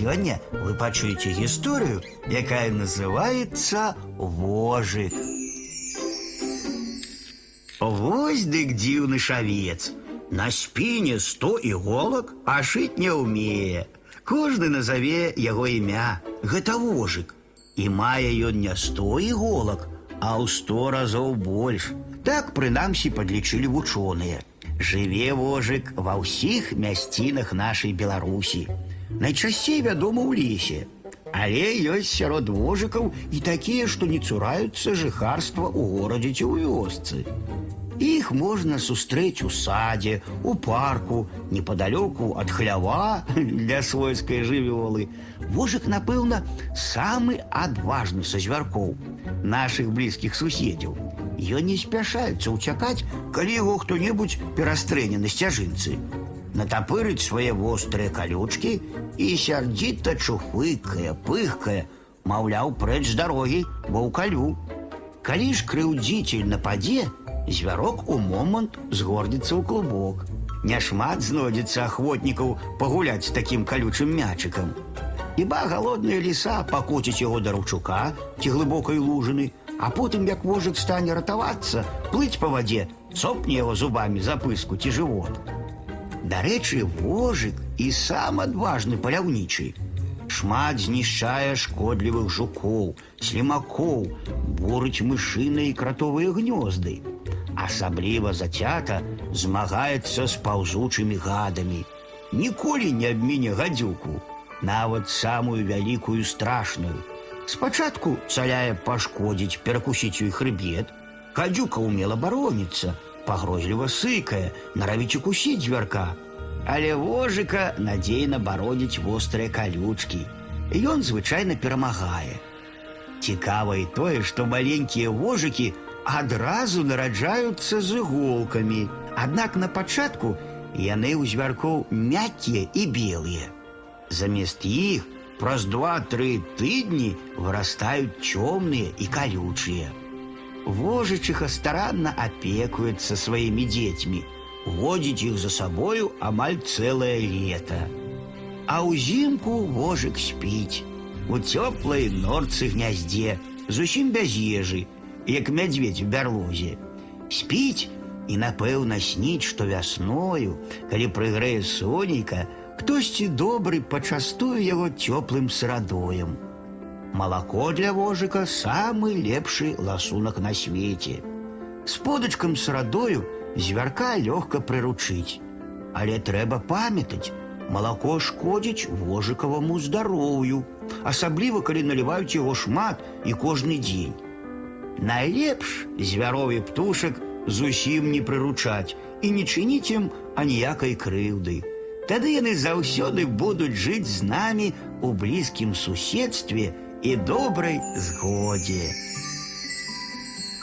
Сегодня вы пачуеце историю, якая называется «Вожик». Вось дык дзіўны шавец. На спине сто иголок, а шить не умее. Кожны назове яго імя. Гэта вожык. І мае ён не сто иголок, а ў сто разоў больш. Так прынамсі падлічылі вучоныя. Жыве вожык ва ўсіх мясцінах нашай Беларусі. Найчасцей вядома ў лесе. Але ёсць сярод вожыкаў і такія, што не цураюцца жыхарства ў горадзе ці ў вёсцы. Іх можна сустрэць у садзе, у парку, непадалёку ад хлява для свойскай жывёлы. Вожык, напэўна, самы адважны са звяркоў, нашых блізкіх суседзяў. Ён не спяшаецца ўцякаць, калі яго хто-небудзь перастрэне на сцяжынцы. Натапырыць свае вострыя калючкі і сярдзіта чухвыкае, пыхкае, маўляў, прэч з дарогі, бо ўкалю. Калі ж крыўдзіцель нападзе, звярок у момант згордзіцца ў клубок. Няшмат знойдзецца ахвотнікаў пагуляць з такім калючым мячыкам. Хіба галодная ліса пакоціць яго да ручука ці глыбокай лужыны, а потым, як вожык стане ратавацца, плыць па вадзе, цопне яго зубамі за пыску ці жывот. Дарэчы, вожык і сам адважны паляўнічы. Шмат знішчае шкодлівых жукоў, слімакоў, бурыць мышыныя і кратовыя гнёзды. Асабліва зацята змагаецца з паўзучымі гадамі. Ніколі не абміне гадзюку, нават самую вялікую страшную. Спачатку цаляе пашкодзіць, перакусіць ёй хрыбет. Гадзюка умела бароніцца, пагрозліва сыкае, наравіць укусіць звярка. Але вожыка надзейна бародзіць вострыя калючкі. Ён звычайна перамагае. Цікава і тое, што маленькія вожыкі адразу нараджаюцца з іголкамі. Аднак на пачатку яны ў звяркоў мяккія і белыя. Замест іх праз два-тры тыдні вырастаюць цёмныя і калючыя. Вожычиха старанна апекуецца сваімі дзецьмі, водзіць іх за сабою амаль цэлае лета. А ўзімку вожык спіць у цёплай норцы гняздзе, зусім без ежы, як мядзведь у бярлозе. Спіць і напэўна сніць, што вясною, калі прыгрэе сонейка, хтосьці добры пачастуе яго цёплым сырадоем. Малако для вожыка самы лепшы ласунак на свеце. З подачкам сырадою звярка лёгка прыручыць. Але трэба памятаць, малако шкодзіць вожыкаваму здароўю, асабліва калі наліваюць яго шмат і кожны дзень. Найлепш звярові птушак зусім не прыручаць і не чыніць ім аніякай крыўды. Тады яны заўсёды будуць жыць з намі у блізкім суседстве і добрай згодзе.